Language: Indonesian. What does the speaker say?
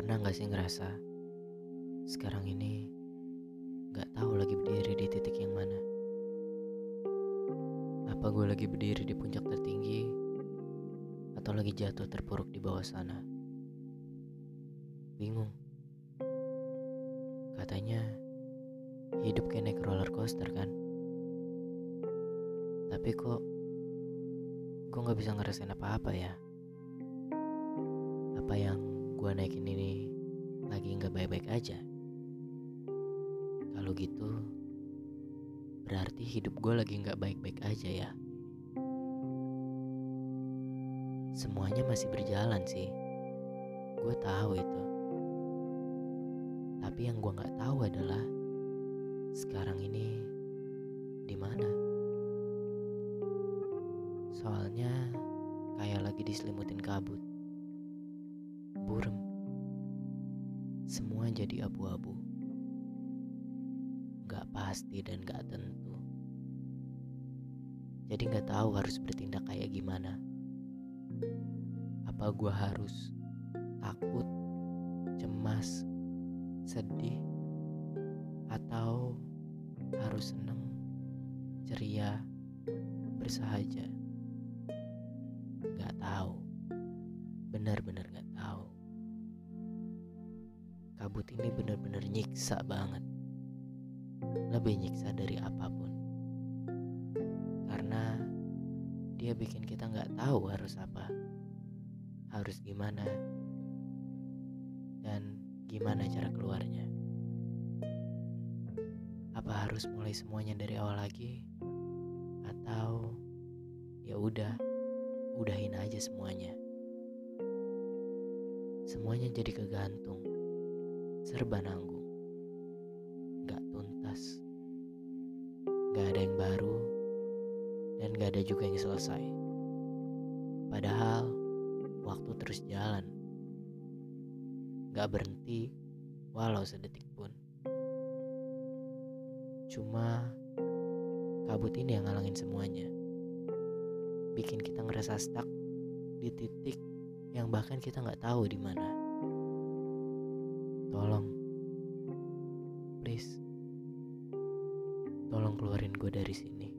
Pernah gak sih ngerasa sekarang ini gak tahu lagi berdiri di titik yang mana? Apa gue lagi berdiri di puncak tertinggi atau lagi jatuh terpuruk di bawah sana? Bingung. Katanya hidup kayak naik roller coaster kan? Tapi kok gue gak bisa ngerasain apa-apa ya? Apa yang gue naikin ini lagi nggak baik-baik aja. Kalau gitu, berarti hidup gue lagi nggak baik-baik aja ya. Semuanya masih berjalan sih, gue tahu itu. Tapi yang gue nggak tahu adalah sekarang ini di mana. Soalnya kayak lagi diselimutin kabut burem. Semua jadi abu-abu. Gak pasti dan gak tentu. Jadi gak tahu harus bertindak kayak gimana. Apa gue harus takut, cemas, sedih, atau harus seneng, ceria, bersahaja. Gak tahu, benar-benar gak tahu kabut ini benar-benar nyiksa banget. Lebih nyiksa dari apa pun. Karena dia bikin kita nggak tahu harus apa. Harus gimana. Dan gimana cara keluarnya. Apa harus mulai semuanya dari awal lagi? Atau ya udah, udahin aja semuanya. Semuanya jadi kegantung. Serba nanggung, gak tuntas, gak ada yang baru, dan gak ada juga yang selesai. Padahal waktu terus jalan, gak berhenti walau sedetik pun. Cuma kabut ini yang ngalangin semuanya, bikin kita ngerasa stuck di titik yang bahkan kita nggak tahu di mana. Tolong, please, tolong keluarin gue dari sini.